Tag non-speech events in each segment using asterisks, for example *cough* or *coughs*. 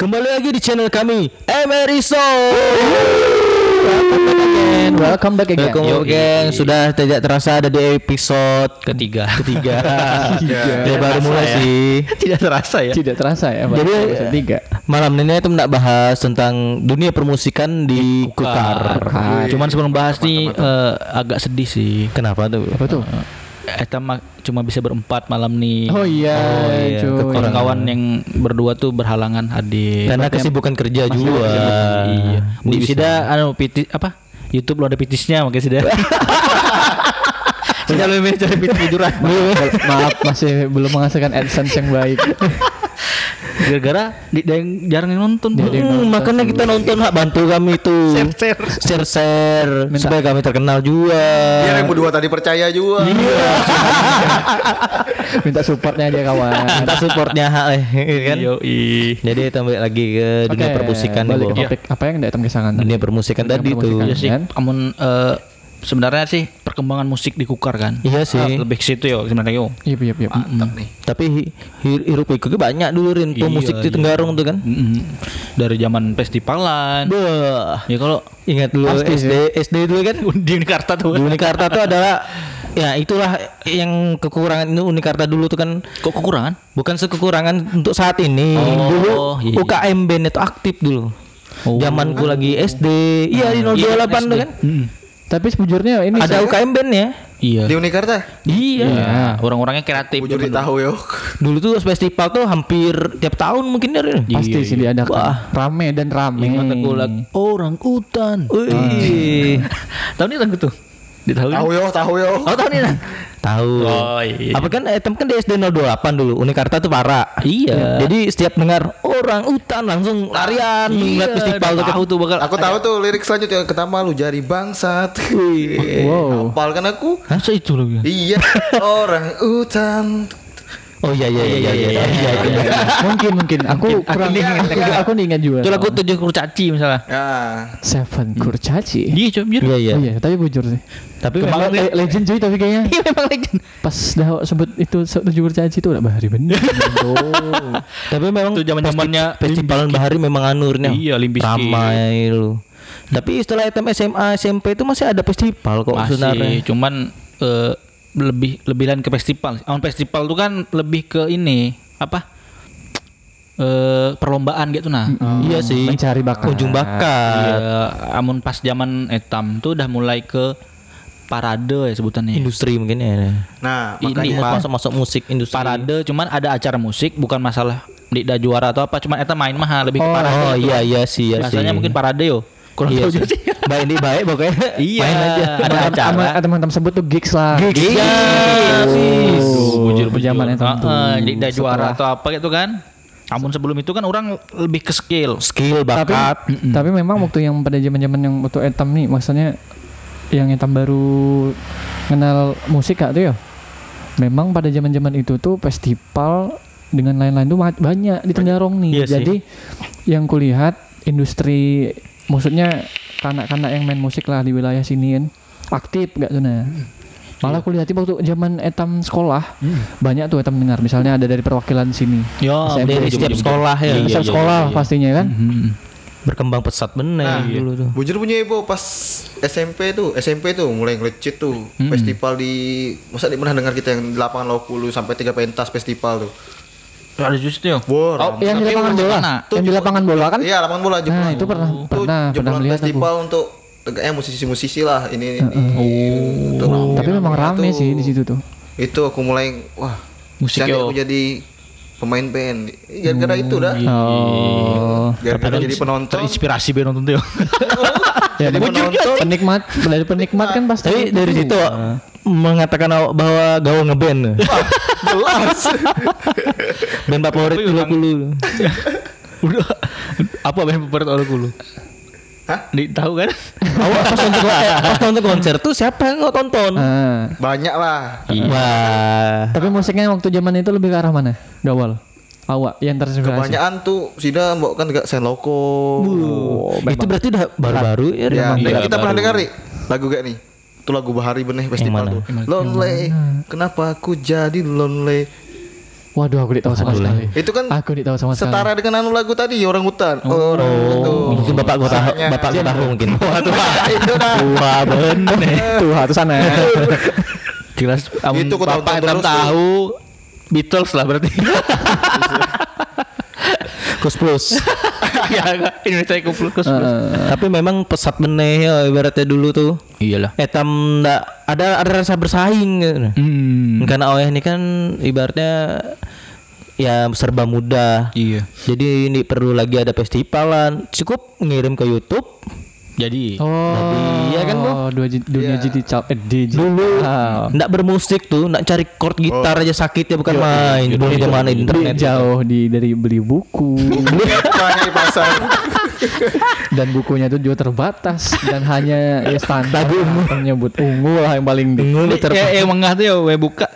Kembali lagi di channel kami Emeriso. Welcome back again. Welcome back again. Welcome Yoi. again. Sudah tidak terasa ada di episode Ketiga. ketiga. *laughs* Tiga. Ya, baru mulai ya. sih. Tidak terasa ya. Tidak terasa ya. baru Jadi episode tiga. malam ini itu nak bahas tentang dunia permusikan di Kukar. Kukar. Cuman sebelum bahas nih eh, agak sedih sih. Kenapa tuh? Apa tuh? Eta mah cuma bisa berempat malam nih. Oh iya, Oh iya. Kawan-kawan yang berdua tuh berhalangan hadir. Karena kesibukan kerja juga. iya. Bisa. Sida anu pitis apa? YouTube lo ada pitisnya makanya Sida. *laughs* Sida lebih cari pitis jujuran. *laughs* Maaf masih belum menghasilkan AdSense yang baik. *laughs* Gara-gara di, ada yang jarang yang nonton. Dia yang Hmm, nonton. makanya kita nonton hak bantu kami tuh Share-share. share share supaya kami terkenal juga. Biar yang berdua tadi percaya juga. *laughs* Minta supportnya aja kawan. Minta supportnya hak eh, kan. Yoi. Jadi kita balik lagi ke dunia Oke, permusikan nih, balik ke topik apa yang datang ke sana? Dunia permusikan Dunia tadi tuh. Iya sih. Kan? Namun eh, sebenarnya sih perkembangan musik di Kukar kan. Iya sih. Ah, lebih ke situ ya sebenarnya yo. Iya, iya, iya. Mantap nih. Tapi hi- hi- hirup pikuknya banyak dulu Rin Iya, pemusik di iya. Tenggarong tuh kan. Mm-mm. Dari zaman festivalan. Wah, Ya kalau ingat dulu Pasti SD SD dulu kan. di Unikarta tuh. Di Unikarta tuh adalah ya itulah yang kekurangan ini Unikarta dulu tuh kan Kok kekurangan? bukan sekekurangan untuk saat ini. Oh, dulu iya. UKM band itu aktif dulu. Oh. Zamanku lagi SD. Iya di 028 tuh kan. Mm. Tapi sejujurnya ini Ada saya- UKM band ya. Iya. Di Unikarta. Iya. Iya. Orang-orangnya kreatif. Bujur tahu yo. Dulu tuh festival tuh hampir tiap tahun mungkin ya. Pasti Iya, sih iya. diadakan. Wah. Rame dan rame. Ingat aku orang utan. Wih. Tahu nih lagu tuh? Di tahu. Yo, tahu yo. Oh tahu nih? Tahu. Oh, iya. Apa kan item kan di SD 028 dulu Unikarta tuh parah. Iya. Jadi setiap dengar orang utan langsung larian melihat festival tuh tahu tuh bakal Aku tahu tuh lirik selanjutnya ketama lu jadi bangsat. Wow. Hafal kan aku? Masa itu lagu. Iya, orang hutan. Oh iya iya iya iya iya. iya, iya. mungkin mungkin aku kurang aku, aku nih ingat juga. Itu lagu tujuh kurcaci misalnya. Ya. Seven Kurcaci. Iya, coba jujur. Iya iya. Oh iya, tapi bujur sih. Tapi Memang memang le- legend cuy tapi kayaknya Iya memang legend. pas dah sebut itu tujuh kurcaci itu udah bahari bener. *laughs* Oh. tapi memang Itu zaman-zamannya festivalan bahari memang anurnya. Iya, Limp Bizkit. Ramai lu. Tapi setelah item SMA SMP itu masih ada festival kok sebenarnya. Masih, cuman eh, lebih lebih lain ke festival. Amun festival tuh kan lebih ke ini apa? Eh perlombaan gitu nah. Iya sih. Mencari bakat. Ujung bakat. Iya, amun pas zaman etam tuh udah mulai ke parade ya sebutannya. Industri mungkin ya. Nah, Ini makanya apa? Masuk masuk musik industri. Parade cuman ada acara musik bukan masalah tidak juara atau apa cuman eta main mah lebih ke Oh, parade. oh iya iya sih iya sih. mungkin parade yo. Kurang Iya tahu sih. Sih. Baik ini baik pokoknya. Iya, Main aja. ada acara. Sama teman-teman sebut tuh gigs lah. Gigs. Iya, Yes. bujur Zaman itu tidak juara atau apa gitu kan. Namun sebelum itu kan orang lebih ke skill. Skill Tapi bakat. tapi memang waktu yang pada zaman-zaman yang waktu etam nih maksudnya yang etam baru kenal musik kak tuh ya. Memang pada zaman-zaman itu tuh festival dengan lain-lain tuh banyak di Tenggarong nih. Iya sih. Jadi yang kulihat industri maksudnya kanak-kanak yang main musik lah di wilayah sini kan aktif gak tuh nah. Malah kulihat waktu zaman etam sekolah banyak tuh etam dengar misalnya ada dari perwakilan sini. Ya, SMP Dari setiap sekolah ya. Iya, Setiap iya, sekolah iya, iya. Hmm. pastinya kan. Berkembang pesat bener Nah, dulu tuh. Bujur punya ibu pas SMP tuh, SMP tuh mulai ngelecit tuh. Festival di masa di pernah dengar kita yang di lapangan Lokulu sampai tiga pentas festival tuh. Ada justru yo. Wow, Oh. Yang di lapangan bola. mana? Yang di lapangan bola kan? Iya, lapangan bola Nah, jebolan. itu pernah Itu pernah pernah melihat aku. festival untuk tegaknya musisi-musisi lah ini ini. Tuh, Tapi memang rame sih di situ tuh. Itu aku mulai wah Musik aku jadi pemain band. Gara-gara itu dah. Oh. Gara-gara jadi penonton. Terinspirasi biar nonton tuh. *laughs* Ya, dari penonton. penikmat dari penikmat kan pasti. Tapi dari situ mengatakan awak bahwa gawe ngeband. Jelas. Band favorit dulu dulu. Udah. Apa band favorit orang dulu? Hah? Di tahu kan? Awak pas nonton eh, pas nonton konser tuh siapa yang nggak tonton? Ah. Banyak lah. Wah. Tapi musiknya waktu zaman itu lebih ke arah mana? Gawal. Awak yang terinspirasi. Kebanyakan tuh Sida mbok kan gak Senloko. Oh, itu berarti udah baru-baru ya. Ya? Iya, kita pernah dengar nih lagu gak nih? Itu lagu Bahari Benih Festival tuh. Lonely. Kenapa aku jadi lonely? Waduh, aku tidak tahu sama sekali. Itu kan Aku tidak tahu sama sekali. setara dengan anu lagu tadi orang hutan. Oh, orang hutan tuh. Mungkin bapak gua tahu, bapak gua tahu mungkin. *laughs* itu dah. Wah bener. Tuh, *laughs* itu sana. Jelas amun Itu bapak enam tuh. tahu Beatles lah berarti. *laughs* Kus plus. *laughs* ya Indonesia kus. Tapi memang pesat meneh ya ibaratnya dulu tuh. Iyalah. Etam ndak ada ada rasa bersaing gitu. Hmm. Karena OE ini kan ibaratnya ya serba mudah. Iya. Jadi ini perlu lagi ada festivalan. Cukup ngirim ke YouTube. Jadi Oh, Iya kan, Bro? Dua ji- dunia Iya. digital eh digital. Dulu Ah. ndak bermusik tuh, ndak cari chord gitar aja sakit ya bukan main. Belum zaman Beli internet. jauh di dari beli buku *laughs* Banyak di pasar. dan bukunya itu juga terbatas dan hanya *laughs* ya standar menyebut ungu lah yang paling di ya emang nggak tuh ya buka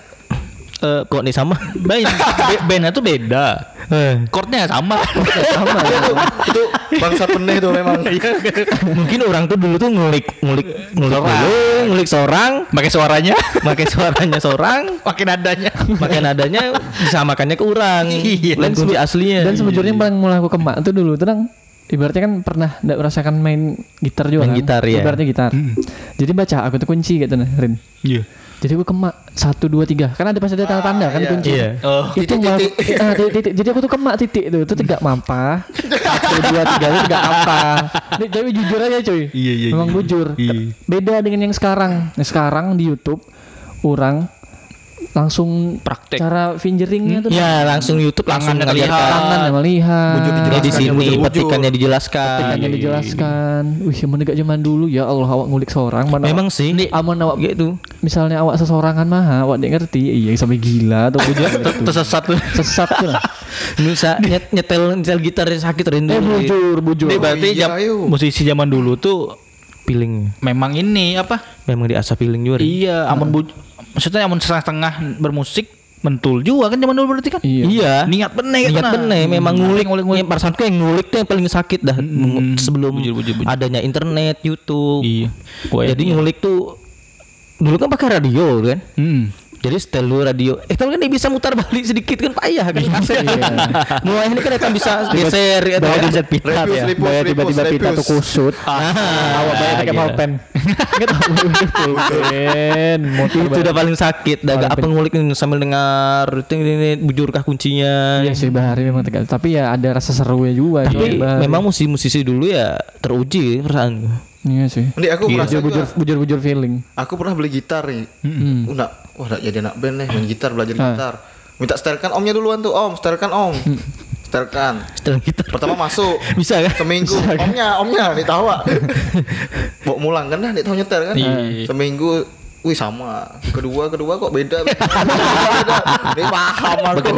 eh Kok nih sama? *laughs* band be- bandnya tuh beda. Eh, Chordnya sama. *laughs* sama ya. itu bangsa peneh tuh memang. *laughs* Mungkin orang tuh dulu tuh ngulik ngulik ngulik dulu, ngulik seorang, Pakai suaranya, pakai suaranya seorang, pakai nadanya. pakai nadanya disamakannya ke orang. Iya. Lain kunci aslinya. Dan sebetulnya yang paling mulai aku kemak itu dulu tenang ibaratnya kan pernah nggak merasakan main gitar juga Main kan? gitar, ya. ibaratnya gitar jadi baca aku tuh kunci gitu nah Rin Iya. Jadi aku kemak satu dua tiga kan ada pasti ada tanda-tanda kan iya. kunci Iya. Oh. itu malah ah, titik, titik. jadi aku tuh kemak titik tuh itu tidak mampa satu dua tiga itu tidak apa Ini, tapi jujur aja cuy Iya, iya, memang iya. bujur Iya. beda dengan yang sekarang nah, sekarang di YouTube orang langsung Praktek. cara fingeringnya tuh Ya langsung YouTube langsung ngelihat. kelihatan. tangan yang melihat Bujur Ya di sini petikannya dijelaskan. Petikannya dijelaskan. Wih, menegak zaman dulu ya Allah awak ngulik seorang mana Memang sih. aman awak gitu. misalnya awak seseorangan mah awak dia ngerti iya sampai gila atau *laughs* bujur Tersesat sesat tuh lah. *laughs* Bisa nyet, nyetel nyetel gitar sakit rindu. eh bujur bujur Ini berarti iya, jam- ayo. musisi zaman dulu tuh Piling. memang ini apa? Memang diasah piling juga. Iya, amun bu maksudnya amun setengah bermusik mentul juga kan zaman dulu berarti kan? iya Iya. Niat bener gitu Niat nah. bener memang ngulik ngulik ngulik. Yang perasaanku yang ngulik tuh yang paling sakit dah Hmm. sebelum Bujur, bujur, bujur. adanya internet, YouTube. Iya. Gua Jadi iya. ngulik tuh dulu kan pakai radio kan. Hmm. Jadi setel dulu radio. Eh tapi kan dia bisa mutar balik sedikit kan payah kan? *laughs* Kaset. Mulai ini kan kita bisa geser atau bayar geser pita Repus, ya. bayar repus, tiba-tiba pita tuh kusut. Ah, awak bayar pakai pulpen. Tahu pulpen itu udah paling sakit. Dah Paling apa ngulik nih sambil dengar ting, bujurkah kuncinya. Iya sih bahari memang tegal. Tapi ya ada rasa serunya juga tapi bahari. memang musisi-musisi dulu ya teruji perasaan iya sih Ini aku merasa bujur bujur bujur bujur feeling aku pernah beli gitar nih. Hmm. Uh, nak, wah nak jadi anak band nih main gitar belajar Ah. gitar. Minta setelkan omnya duluan tuh om, setelkan om, setelkan. setel gitar Pertama masuk, *laughs* bisa kan seminggu omnya omnya nih tahu ah. Bawa mulang kan dah nih tahu nyetel kan. Iya. Seminggu Wih sama. Kedua kedua kok beda *laughs* Beda. Ini paham aku.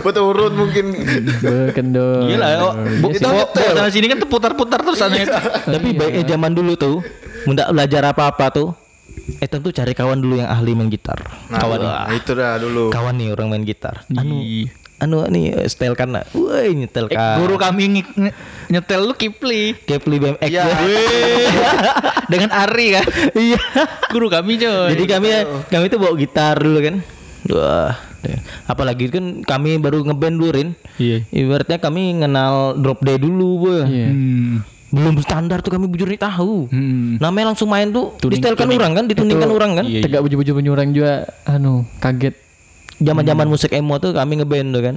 Beturun *laughs* mungkin. Berkendor. Gila, bu, nyetel. bawa sana sini kan tuh putar-putar terus aneh. tapi baiknya zaman dulu tuh mudah belajar apa-apa tuh eh tentu cari kawan dulu yang ahli main gitar. Nah, kawan nah, itu dah dulu. Kawan nih orang main gitar. Anu. Anu nih setelkan nak woi nyetelkan Eh, Guru kami nyetel lu Kipli. Kepli BMX Iya. *laughs* Dengan Ari kan. iya Guru kami coy. Jadi kami kami tuh bawa gitar dulu kan. Wah, apalagi kan kami baru ngeband dulu Rin. Iya. Ibaratnya kami kenal drop day dulu, boy. Iya. Hmm. Belum standar tuh kami bujur nih tahu. Hmm. Namanya langsung main tuh distelkan orang kan, dituningkan orang kan. Iya, iya. tegak bujur-bujur penyurang juga anu kaget Zaman-zaman musik emo tuh kami ngeband tuh kan.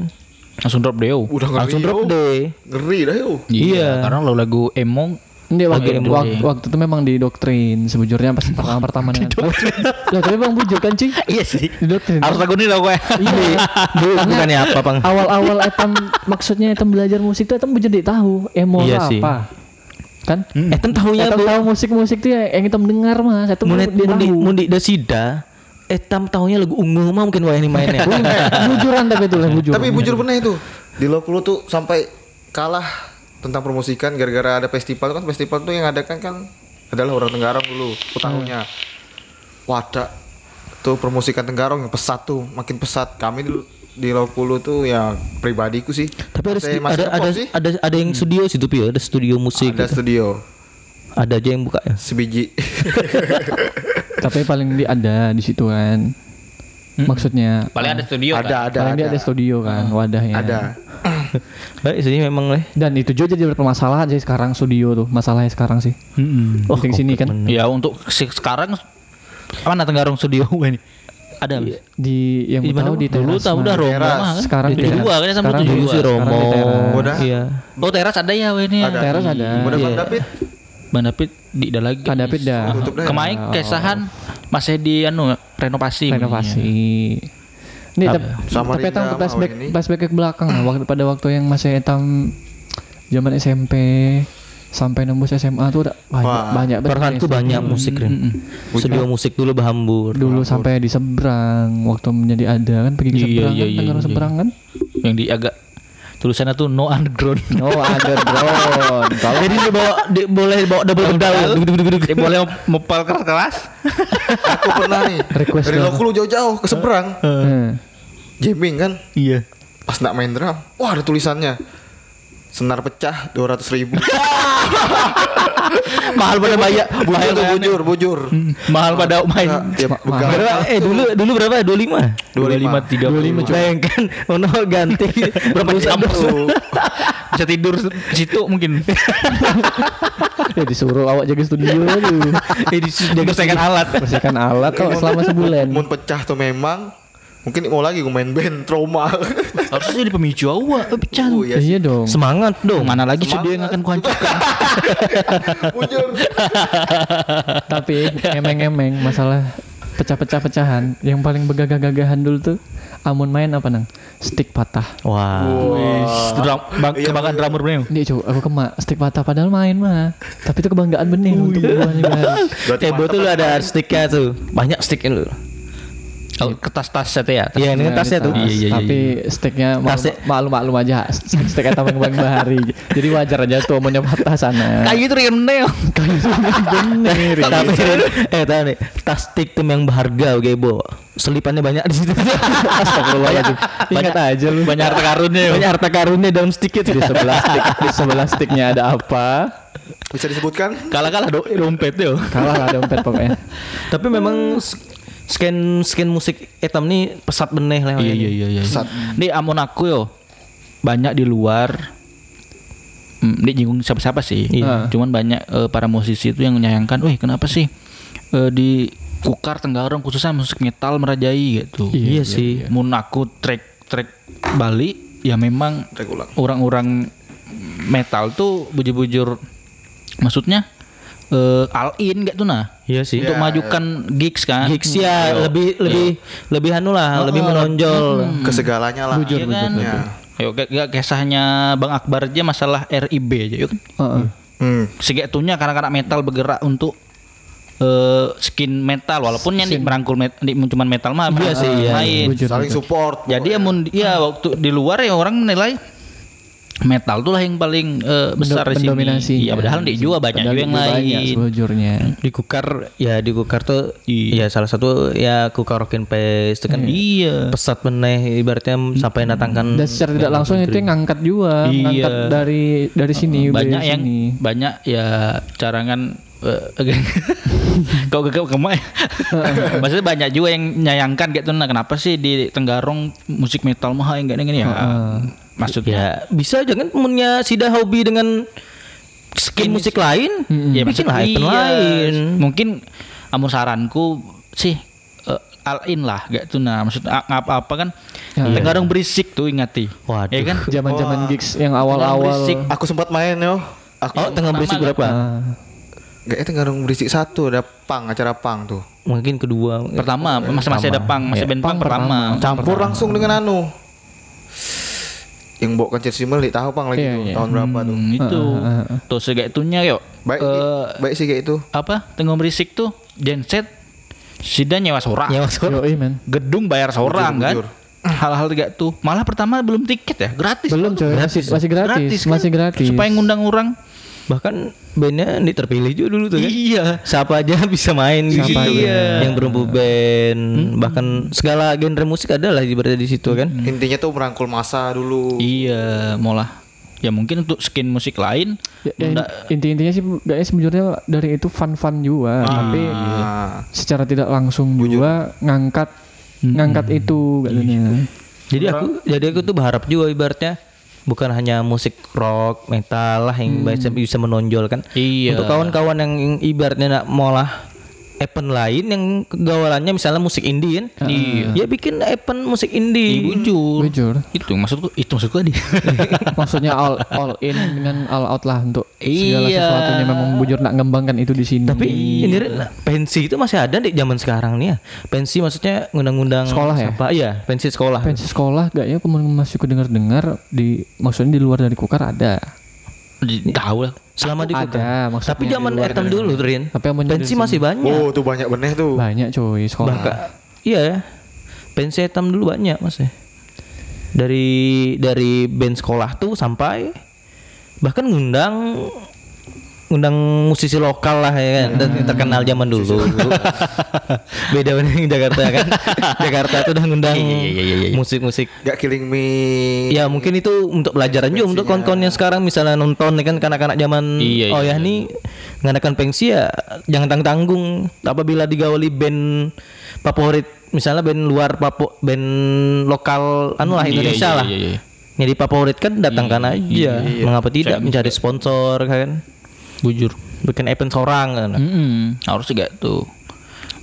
Langsung drop deo. Udah ngeri Langsung drop yo. day. Ngeri dah yo Iya. Karena lo lagu emo Ini waktu, Lagi waktu, dulu. waktu itu memang didoktrin sebujurnya pas pertama pertama dengan Lah *laughs* tapi bang bujur kan cuy Iya sih. Didoktrin Harus lagu ini lah gue. Iya Dulu bukannya apa, Bang? Awal-awal etam maksudnya etam belajar musik tuh etam bujur dia tahu emo Iya tuh sih. apa Kan Eh, kan tahunya Etam Bu. tahu musik-musik tuh ya yang etam dengar mas Etam Mundi dia mundi tahu mundi dasida. Eh, tam tahunya lagu ungu mah mungkin wah ini mainnya. Bujuran tapi itu lah bujur Tapi bujur bener itu Di Lokulu tuh sampai kalah tentang promosikan gara-gara ada festival kan festival tuh yang adakan kan adalah orang Tenggarong dulu tahunnya. Wadah tuh promosikan Tenggarong yang pesat tuh makin pesat kami di di Lokulu tuh ya pribadiku sih. Tapi ada Masih- ada ada, sih. ada ada yang studio situ Pi, ya, ada studio musik. ada gitu. studio Ada aja yang buka ya. sebiji. *laughs* Tapi paling di ada di situ kan maksudnya Paling ada studio ada kan? ada paling dia ada ada studio kan wadahnya ada *coughs* Baik sih memang lah. dan itu juga jadi berpermasalahan sih sekarang studio tuh masalahnya sekarang sih Mm-mm. oh, sini kan Ya untuk si- sekarang mana Tenggarong studio *laughs* ini? Ada Mas? di yang Di tahu di Dulu teras tahu mah. udah Romo Teras. mah kan? Sekarang di di dua kan sama tujuh di dua. Romo. di teras. Udah. Iya. Oh teras ada ya ini. Ada. teras ada udah Bang Iya. David Bang David di ada lagi. Ada David dah. Dah. Kemarin Oh. kesahan masih di anu renovasi. renovasi ini Apa? tapi Samarinda tapi ini. flashback ke belakang lah waktu pada waktu yang masih etam zaman SMP sampai nembus SMA tuh udah banyak Wah, banyak tuh banyak musik Ren. Studio musik dulu Bahambur. dulu sampai di seberang waktu menjadi ada kan pergi ke Iya, seberang iya, kan iya, iya. seberang kan Yang di agak tulisannya tuh no underground. *laughs* no underground kalau Jadi dia bawa di, boleh bawa double pedal. Dia boleh mepal keras-keras. *laughs* aku pernah nih Request dari. Lokulu jauh-jauh ke seberang Eh, jamming kan Iya. pas nak main drum wah ada tulisannya senar pecah dua ratus ribu *laughs* Mahal pada bayar. bujur tuh bujur bujur Mahal pada main. ya Berapa? Eh dulu dulu berapa? 25. 25 30. Bayangkan Ono ganti *laughs* berapa jam Tuh. *laughs* Bisa tidur situ mungkin. ya disuruh awak jaga studio tuh Eh jaga bersihkan alat. bersihkan alat kok selama sebulan Mun pecah tuh memang mungkin mau lagi gue main band trauma *laughs* Harusnya jadi pemicu awak eh, pecah. oh, iya iya dong Semangat dong. Mana lagi studio yang Semangat. akan kuhancurkan. *laughs* *laughs* tapi emeng-emeng masalah pecah-pecah pecahan yang paling begagah-gagahan dulu tuh amun main apa nang stick patah Wah. Drum, bang, Iya, kebanggaan bener. drummer bener. ini coba aku kema stick patah padahal main mah tapi itu kebanggaan bening untuk gua juga berarti Eh, betul lu ada sticknya tuh. Banyak sticknya lu. Oh, kertas-tas ya. tas. Iya, ini tasnya tuh. Tas, Iya, iya, iya, tapi sticknya Tasnya- maklum maklum aja stick stick atau bang bahari jadi wajar aja tuh amunnya patah sana Kayak gitu Rian Neo. bener Tapi eh tahu nih, tas stick tim yang berharga oke, Bo. Selipannya banyak di situ. Astagfirullahaladzim ingat aja lu Banyak harta karunnya. ya. banyak harta karunnya dalam stick itu. di sebelah stick di sebelah sticknya ada apa bisa disebutkan Kalah-kalah do dompet yo. kalah lah dompet pokoknya Tapi memang scan scan musik etam nih pesat beneh lah. Iya iya iya iya. Sat. Nih amun aku yo banyak di luar Hmm, ini jinggung siapa-siapa sih. Iya. Cuman banyak eh, para musisi itu yang menyayangkan, "Wih, kenapa sih eh, di Kukar Tenggarong khususnya musik metal merajai gitu." Iya, sih. Mun aku track track Bali ya memang Track ulang. orang-orang metal tuh bujur-bujur maksudnya eh all in gak tuh nah Iya sih. untuk Ya, majukan gigs kan Gigs ya lebih lebih lebih anu lah, lebih menonjol. ke segalanya lah Iya kan? Ya. Ayo kayak kayak kisahnya Bang Akbar aja masalah RIB aja yuk kan. Heeh. hmm. Segitunya karena-karena metal bergerak untuk eh skin metal walaupun yang di merangkul met, di, cuman metal mah Iya sih, iya. main. Bujur, saling bujur. support Jadi ya mun ya waktu di luar ya orang menilai metal tuh lah yang paling eh, besar di sini. mendominasi Iya, padahal di juga banyak juga yang juga banyak lain. sebujurnya Di Kukar ya di Kukar tuh Iya. ya salah satu ya Kukar Rockin Pace itu kan Iya. pesat meneh ibaratnya sampai datangkan dan secara tidak langsung itu yang ngangkat juga Iya. ngangkat dari dari sini banyak dari yang sini. banyak ya carangan kau gak ke mana maksudnya banyak juga yang nyayangkan gitu nah kenapa sih di Tenggarong musik metal mah yang gak gini ya maksudnya? Ya bisa jangan punya sida hobi dengan skin musik lain ya bikin lah iya. lain. Mungkin amun saranku sih eh, all in lah gak tuh nah maksud apa apa kan? Ya. Tenggarong berisik tuh ingati. Waduh. ya kan? Zaman-zaman gigs yang Tenggarong awal-awal. aku sempat main yo. Aku oh tengah berisik pertama berapa? Ah, Gak itu ngarung berisik satu ada pang acara pang tuh. Mungkin kedua. Pertama masih masih ada pang masih Ya, band pang pang pertama. campur langsung dengan anu yang bawa kan Simel di tahu pang lagi Iya, tuh iya. tahun berapa tuh? Hmm, itu. Ah, ah, ah. tuh segitunya yuk. Baik Eh, baik sih kayak itu. apa? Tengah berisik tuh. Genset. Sida nyewa seorang Yoi, men. gedung bayar seorang Bujur, kan? hal-hal kayak tuh. Malah pertama belum tiket ya. Gratis. Belum coy, masih masih gratis, kan? masih gratis. supaya ngundang orang bahkan bandnya ini terpilih juga dulu tuh kan. Iya. Siapa aja *laughs* bisa main di Siapa situ aja. yang berumbu band. Bahkan segala genre musik ada lah ibaratnya di situ kan. Intinya tuh merangkul masa dulu. Iya malah. Ya mungkin untuk skin musik lain Ya, ya, inti-intinya sih kayaknya sebenarnya dari itu fun-fun juga, tapi Ah, secara tidak langsung juga ngangkat ngangkat itu gak zona. Jadi aku jadi aku tuh berharap juga ibaratnya bukan hanya musik rock, metal lah yang bisa, bisa menonjol kan. Iya. Untuk kawan-kawan yang ibaratnya nak molah event lain yang kegawalannya misalnya musik indie kan. Iya. Ya bikin event musik indie. Bujur. Bujur. Itu maksudku itu maksudku tadi. *laughs* Maksudnya all all in dengan all out lah untuk segala Iya. sesuatunya memang bujur nak ngembangkan itu di sini. Tapi ini Rin, pensi itu masih ada di zaman sekarang nih ya. Pensi maksudnya ngundang-ngundang Sekolah ya? siapa? Iya, pensi sekolah. pensi sekolah gak ya kemudian masih dengar-dengar di maksudnya di luar dari kukar ada. Di- Tahu lah. Selama di Ada, maksudnya Tapi zaman etam dulu Rin. Tapi yang menjadi Pensi masih banyak. Oh, tuh banyak benih tuh. Banyak cuy sekolah. Bahkan iya ya. Pensi etam dulu banyak Mas ya. Dari dari band sekolah tuh sampai bahkan ngundang ngundang musisi lokal lah ya kan dan terkenal zaman dulu. *laughs* Beda dengan Jakarta kan. *laughs* Jakarta tuh udah ngundang musik-musik Gak killing me. Ya mungkin itu untuk pelajaran juga untuk kawan-kawan yang sekarang misalnya nonton nih kan kanak-kanak zaman Iya, oh iya, ya nih ngadakan pensi ya jangan tanggung-tanggung apabila digawali band favorit misalnya band luar papo band lokal anu lah Iya, Indonesia iya, lah. iya, iya. Jadi favorit kan datangkan aja. Mengapa tidak mencari sponsor kan? Bujur. Bikin event seorang kan. Mm-mm, harus juga tuh.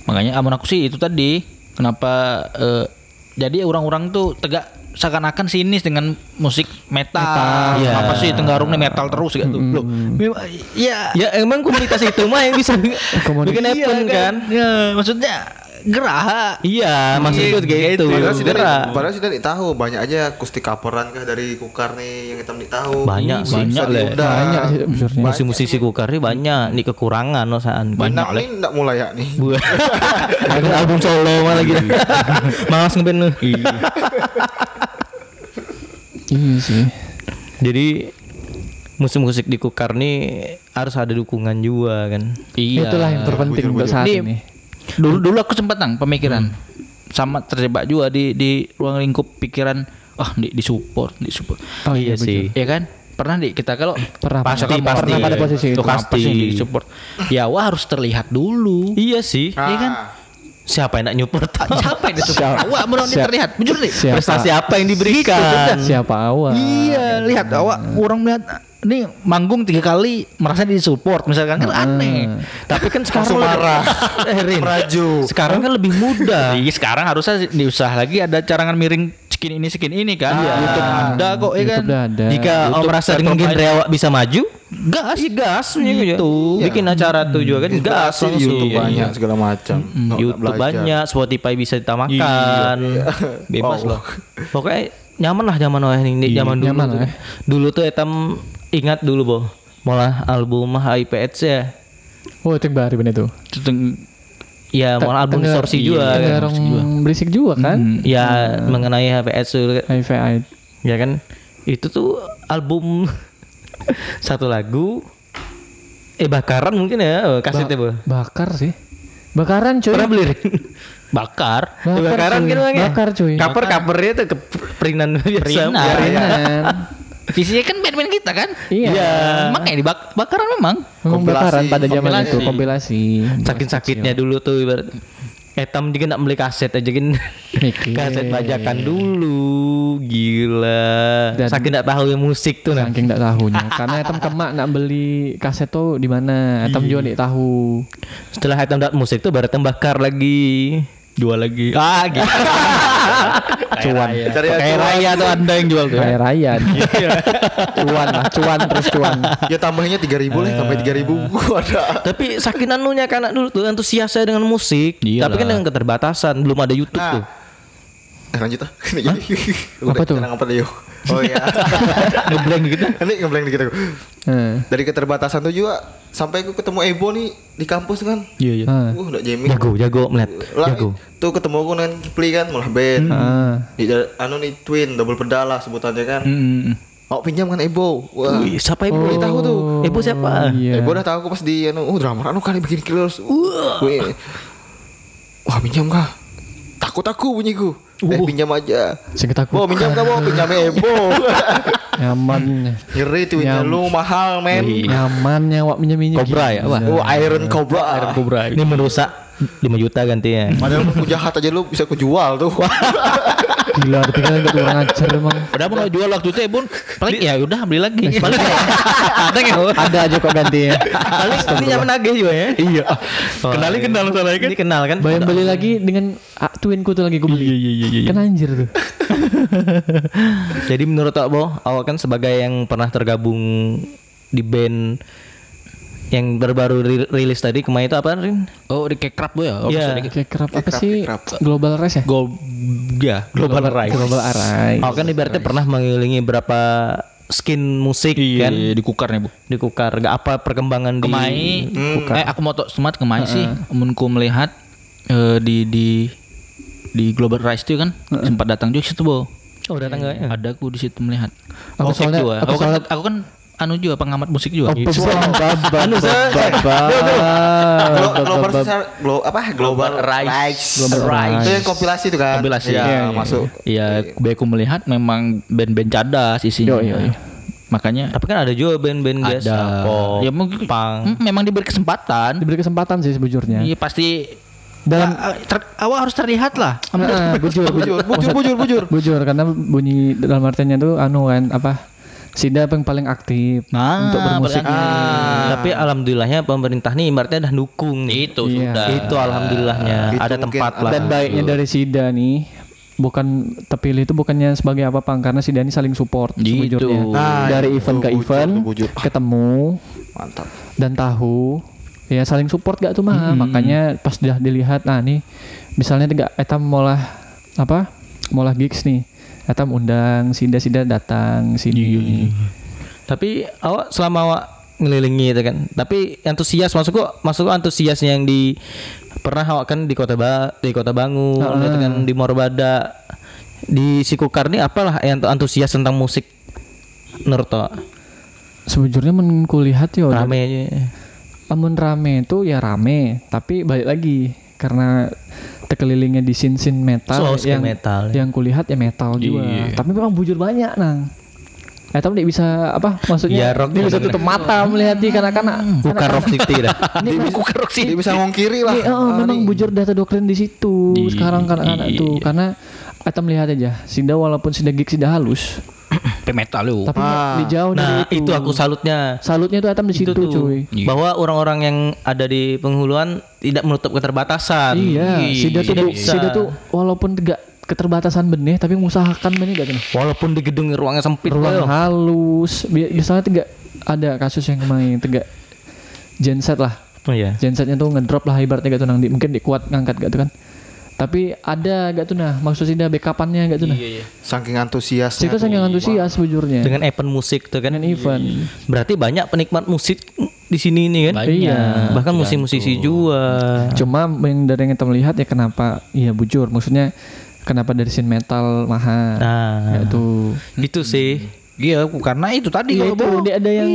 Makanya amun aku sih itu tadi kenapa eh, jadi orang-orang tuh tegak seakan-akan sinis dengan musik metal. Iya. Apa sih Tenggarung nih metal terus gitu. Loh, memang- ya Ya emang komunitas itu mah yang bisa *laughs* bikin event kan. Ya, maksudnya geraha. Iya, maksudku kayak gitu. Padahal sih dari, padahal sih dari tahu banyak aja akustik kaporan kah dari Kukar nih yang hitam di tahu. Banyak sih. Banyak lah. Banyak sih. Musisi-musisi kukar ini banyak nih kekurangan no saan. Banyak nih enggak mulai ya nih. Buat *laughs* Aku album solo malah gitu. *laughs* Malas ngeband lu. Iya sih. Jadi musik-musik di Kukar nih harus ada dukungan juga kan. Iya. Itulah yang terpenting untuk saat Nih, ini. Dulu dulu aku sempat nang pemikiran sama terjebak juga di di ruang lingkup pikiran ah di di support di support. Oh iya sih. Iya kan? Pernah di kita kalau Pernah, Pasti, pernah, pasti. pernah pada posisi itu. Pasti. di support? Ya wah harus terlihat dulu. Iya sih. Iya kan? Siapa yang nak nyupport? *laughs* Siapa yang disupport? Awak menurut siapa- terlihat. Jujur nih. Siapa- Prestasi apa yang diberikan? Siapa awal? Iya, lihat awak orang melihat ini manggung tiga kali merasa disupport misalkan kan aneh. Tapi kan sekarang marah. *laughs* Eh, Rin. Meraju. Sekarang kan lebih mudah. *laughs* Iya sekarang harusnya diusah lagi ada carangan miring skin ini skin ini kan. YouTube ada kok ya kan. Ada. Jika om YouTube merasa dengan genre awak bisa maju, gas, iya gas Gitu. Bikin acara tuh juga kan gas langsung. YouTube Iya, banyak iya. segala macam. Nggak YouTube belajar. banyak, Spotify bisa ditamakan. Bebas loh. Pokoknya nyaman lah zaman awal ini zaman dulu. nyaman tuh. ya. Dulu tuh etam ingat dulu, Bo. Malah album HIPS ya. Oh, itu yang baru bener tuh. Ya, malah album distorsi juga. kan. Tenggerong berisik juga kan? Ya, mengenai HPS HVI. ya kan. Itu tuh album *laughs* satu lagu eh bakaran mungkin ya, kasetnya, Bo. Bakar sih. Bakaran cuy. Pernah beli? Bakar. Bakar, bakaran cuy. kan ya? Bakar cuy. Cover covernya tuh ke perinan biasa. Perinan. enak. *laughs* Bakaran. Isinya kan band-band kita kan. Iya. Emang kayak dibak bakaran memang. Memang bakaran pada zaman Kompilasi. itu kompilasi. Saking sakitnya dulu tuh ibarat Etam juga nak beli kaset aja kan Mikir. kaset bajakan dulu gila Dan- saking tidak tahu yang musik tuh nah Saking enggak tahunya. Karena Etam kemak nak beli kaset tuh di mana? Etam juga enggak tahu. setelah Etam dapat musik tuh baru Etam bakar lagi Jual lagi. Ah gitu. *laughs* *laughs* Cuan. Cari Kayak raya tuh anda yang jual tuh. ya. Kayak raya. *laughs* cuan lah, cuan terus cuan. Ya tambahnya 3000 lah, tambah 3000 gua ada. tapi kan anak dulu tuh antusiasnya dengan musik Iyalah. tapi kan dengan keterbatasan belum ada YouTube Nah. tuh Eh lanjut ah. Ini jadi. Apa tuh? Apa yuk? Oh iya. *laughs* ngeblank gitu Ini ngeblank dikit aku. Heeh. Dari keterbatasan tuh juga sampai aku ketemu Ebo nih di kampus kan. Iya iya. Heeh. Uh, udah jamming. jago jago melihat Lah, jago tuh ketemu aku dengan Kipli kan, malah band. Heeh. Di anu nih twin, double pedal lah sebutannya kan. Hmm. Oh pinjam kan Ebo. Wah. Wih, siapa ibu Boleh tahu tuh. ibu siapa Iya. Ebo udah tahu aku pas di anu, oh drummer anu kali bikin killers. Wah. Wih. Wah, pinjam kah? Takut aku bunyiku. Eh pinjam aja. Sing Bo takut minjam gak bo pinjam Ebo. *laughs* nyaman. Ngeri tuh Nyam. lu mahal men. Nyaman nyawa minjem-minjem. Cobra ya, apa? Oh Iron Cobra. Iron Cobra. Ini merusak 5 juta gantinya. Padahal lu jahat aja lu bisa kujual tuh. *laughs* Gila, tapi kan enggak kurang ajar emang. Udah mau jual waktu itu ya bun Paling ya udah beli lagi Paling *laughs* Ada nggak Ada aja kok gantinya. Paling ini nyaman nagih juga ya. Iya Kenali kenal soalnya kan Ini kenal kan? Bayang beli lagi dengan ah, twinku tuh lagi gue beli. Iya iya iya Kan anjir tuh. Jadi menurut Pak Bo, awak kan sebagai yang pernah tergabung di band yang baru-baru ri- rilis tadi kemarin itu apa Rin? Oh di kekrap bu ya Oh Iya. di Kayak kerap apa Kekrap, sih? kekrap. Global Race ya? Gol Ya Global Rise Global Arise. Awak kan ibaratnya pernah mengelilingi berapa skin musik Iya kan di kukar nih bu di Kukar. Gak apa perkembangan di Kemai Eh aku mau tok semat kemai sih Menku melihat eh, Di di di Global Rise itu kan sempat datang juga situ bu Oh, datang gak ya? ada aku di situ melihat Aku Musik soalnya- juga. aku aku, kan, aku kan anu juga pengamat musik juga Anu saya *laughs* Glo- Global Star- Glo- apa Global Rise. Global. Itu yang kompilasi itu kan. Kompilasi. Iya. masuk. Iya, aku melihat memang band-band cadas isinya. Makanya Tapi kan ada juga band-band biasa. ada. Ya mungkin. Mm, memang diberi kesempatan. Diberi kesempatan sih sebujurnya. Iya pasti Dalam Ah, ter- awal harus terlihat lah. Nah, bujur, Bujur, bujur, bujur, bujur. bujur karena bunyi dalam artinya tuh anu kan apa Sida yang paling aktif Nah, untuk bermusik Ah, Tapi alhamdulillahnya pemerintah nih ibaratnya udah dukung nih. Itu Iya. sudah. Itu alhamdulillahnya Itu ada mungkin tempat lah. dan baiknya dari Sida nih bukan terpilih itu bukannya sebagai apa pang karena Sida ini saling support Gitu. Nah, dari itu, event ke bujur, event bujur. ketemu Mantap. dan tahu ya saling support gak tuh mah makanya pas udah dilihat nah nih misalnya tiga etam molah apa molah gigs nih etam undang Sida Sida datang sini Tapi awak selama awak ngelilingi itu kan. Tapi antusias masuk kok antusiasnya yang di pernah awak kan di kota ba di kota Bangun, gitu kan di Morbada, di Sikukar nih apalah yang antusias tentang musik menurut awak? sebujurnya menku lihat yo Rame aja. amun rame itu ya rame tapi balik lagi karena terkelilingnya di scene scene metal scene yang metal, ya. yang kulihat ya metal juga. Tapi memang bujur banyak nang. Eh tapi dia bisa apa maksudnya Ya, rock dia bisa tutup mata melihat di kanak-kanak. Bukan Rock City dah. *laughs* ini memang- Dia bisa ngongkiri lah. Ini, oh, memang nih. bujur data doktrin di situ sekarang kanak-kanak tuh. Karena kita melihat aja Sinda walaupun Sinda gig Sinda halus metal lu. tapi Ah. di jauh Nah, dari itu aku salutnya. salutnya tuh Atam di situ Itu tuh cuy bahwa orang-orang yang ada di penghuluan tidak menutup keterbatasan. iya tuh Tidak bu- bisa. Sinda tuh walaupun tidak keterbatasan benih tapi mengusahakan benih gak tuh walaupun di gedung ruangnya sempit ruang loh. halus Bi- biasanya tiga ada kasus yang kemarin tiga genset lah Oh iya. gensetnya tuh ngedrop lah ibaratnya gak tuh nang di, mungkin dikuat ngangkat gak tuh kan tapi ada gak tuh nah maksudnya backupannya gak tuh nah Saking antusiasnya. Itu sangat antusias bujurnya Dengan event musik tuh kan. dengan event. Berarti banyak penikmat musik di sini nih kan. Banyak. Iya. Bahkan musik-musisi juga. Cuma yang dari yang kita melihat ya kenapa iya bujur maksudnya kenapa dari scene metal mahal. Nah, Ya itu. itu sih. Iya, karena itu tadi Iya kalau itu ada yang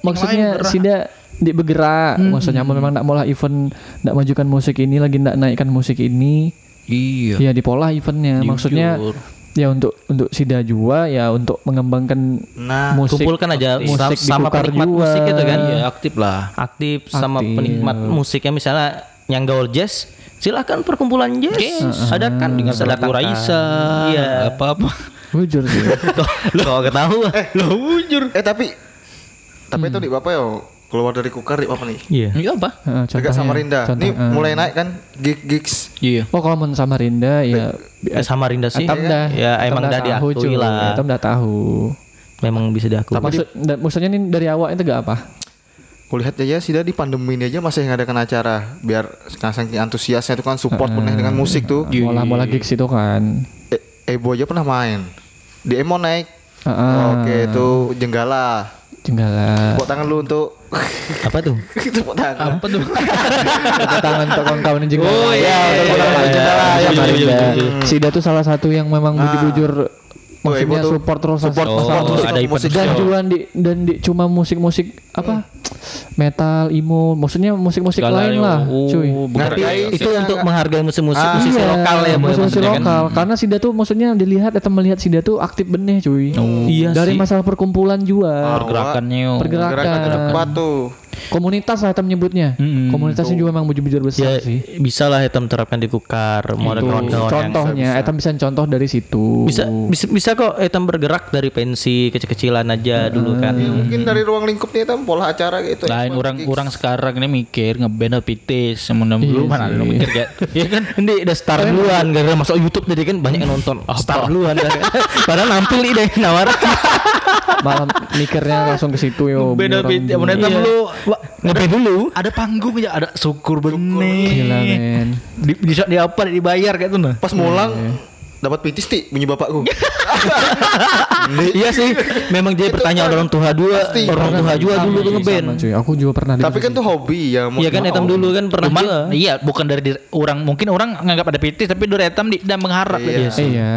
maksudnya lain gerak. sida di bergerak maksudnya memang nak molah event nak majukan musik ini lagi nak naikkan musik ini Iya. ya di pola eventnya maksudnya Jujur. ya untuk untuk sida juga ya untuk mengembangkan Nah, musik Kumpulkan aja musik sama penikmat juga. musik itu kan. Iya, aktif lah. Aktif sama Aktif. penikmat musiknya misalnya yang gaul jazz silahkan perkumpulan jazz ada kan dengan Lagu Raisa, iya apa-apa. bujur sih *laughs* kalau ketahuan Lo bujur. eh tapi tapi itu di bapak ya keluar dari kukar di apa nih? iya Iya apa? Heeh, Dekat contohnya, Samarinda. contoh, Ini eh. mulai naik kan gig gigs. Iya. oh kalau mau Samarinda ya Eh, sama Rinda sih Atam dah ya Atam emang dah diakui lah Atam dah tahu memang bisa diakui Maksud, dan, maksudnya ini dari awal itu gak apa Kulihat aja sih di pandemi ini aja masih ngadakan acara biar saking antusiasnya itu kan support bener dengan musik tuh. mola mola gigs itu kan Eh, Ebo aja pernah main. Di Emo naik. Heeh. Oke, itu Jenggala. Jenggala Tepuk tangan lu untuk apa tuh *laughs* tepuk tangan. Apa tuh? Tepuk tangan untuk kawan-kawan jenggala Oh, iya, Ya, iya, tepuk iya, tangan iya, jenggala iya, ya, iya, Samarinda. iya, iya, iya. Sida tuh salah satu yang memang bujur-bujur maksudnya tuh. support terus Support, masalah support terus, musik. ada event dan terus. jualan di dan di cuma musik-musik apa metal emo maksudnya musik-musik lain lah oh, cuy Ngerti. itu Iya, untuk menghargai musik-musik Ah, musisi Iya, lokal ya, Bu, musisi maksudnya kan. lokal karena Sida tuh maksudnya dilihat atau melihat Sida tuh aktif benih cuy Iya dari sih. masalah perkumpulan juga pergerakannya yo. Pergerakan. Gerakan ke depan tuh. Komunitas lah kita menyebutnya Mm-mm. komunitasnya juga memang bujur-bujur Ya besar sih bisa lah hitam terapkan di kukar mau ada kawan-kawan yang- contohnya Etam bisa contoh dari situ bisa bisa bisa kok hitam bergerak dari pensi kecil-kecilan aja dulu kan Ya, mungkin dari ruang lingkupnya itu pola acara gitu. Lain Emang orang gigs. orang sekarang ini mikir ngeband pitis sama dulu mana ada mikir kayak *laughs* Iya kan ini udah star duluan gara-gara masuk YouTube jadi kan banyak yang nonton star duluan kan. *laughs* padahal nampil ide nawar malam mikirnya langsung ke situ yo beda dulu. mana Iya. dulu ngeband dulu ada panggung ya ada syukur gila benih men di di, di apa dibayar kayak tuh nah Pas mulang dapat pitis ti bunyi bapakku. *laughs* iya sih memang jadi pertanyaan orang tua dua Pasti. orang tua juga dulu tuh ngeband Sama, cuy aku juga pernah Tapi kan tuh hobi ya. mau iya kan hitam dulu kan pernah Cuman juga iya bukan dari diri- orang mungkin orang nganggap ada pitis tapi dari etam di, dan mengharap Iya. gitu. iya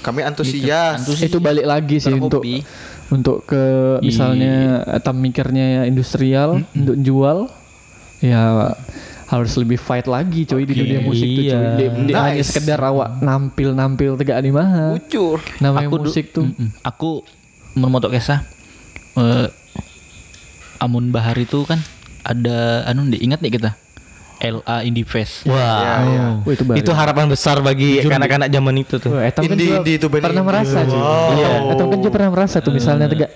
Kami antusias. itu balik lagi sih untuk Berhobi. Untuk ke misalnya Etam mikirnya industrial untuk jual ya harus lebih fight lagi coy di dunia musik tuh iya. coy di, di hanya Nice. sekedar awak nampil nampil tegak di mah Ucur. namanya Aku musik tuh Mm-mm. Aku memotok kisah eh, Amun Bahar itu kan ada anu nih ingat nih kita LA Indie Fest. wah Iya, iya. Wah, itu baru. itu harapan besar bagi anak-anak zaman itu tuh Wah, Etam kan Indie- juga indie itu pernah merasa cuy. Wow. Iya, Etam kan juga pernah merasa tuh misalnya tegak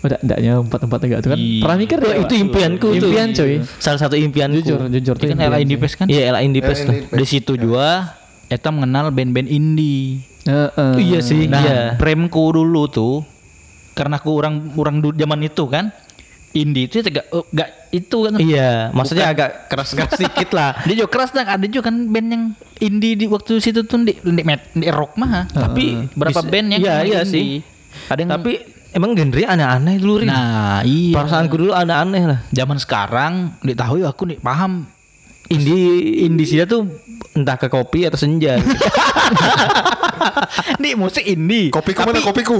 udah ndaknya empat-empat tegak tuh kan. Iya. Pernah mikir ya? itu impianku tuh Impian coy. salah satu impianku Jujur, jujur tuh. Itu kan impian LA. Indie Fest kan? iya LA Indie Fest tuh Di situ juga Eta mengenal band-band indie. Heeh. iya sih Nah, iya premku dulu tuh karena aku orang orang zaman itu kan indie itu tegak eh, gak itu kan? Iya maksudnya agak keras-keras dikit lah. *laughs* Dia juga keras dan ada juga kan band yang indie di waktu situ tuh di, di, di rock mah. Tapi berapa bisa- band yang iya, iya indie. sih. ada yang tapi emang genre aneh-aneh dulu Rin. nah iya. Perasaanku dulu aneh-aneh lah. Zaman sekarang ditahu ya aku nih paham. Indie indie sih tuh entah ke kopi atau senja *laughs* nih musik indie Kopiku mana kopiku?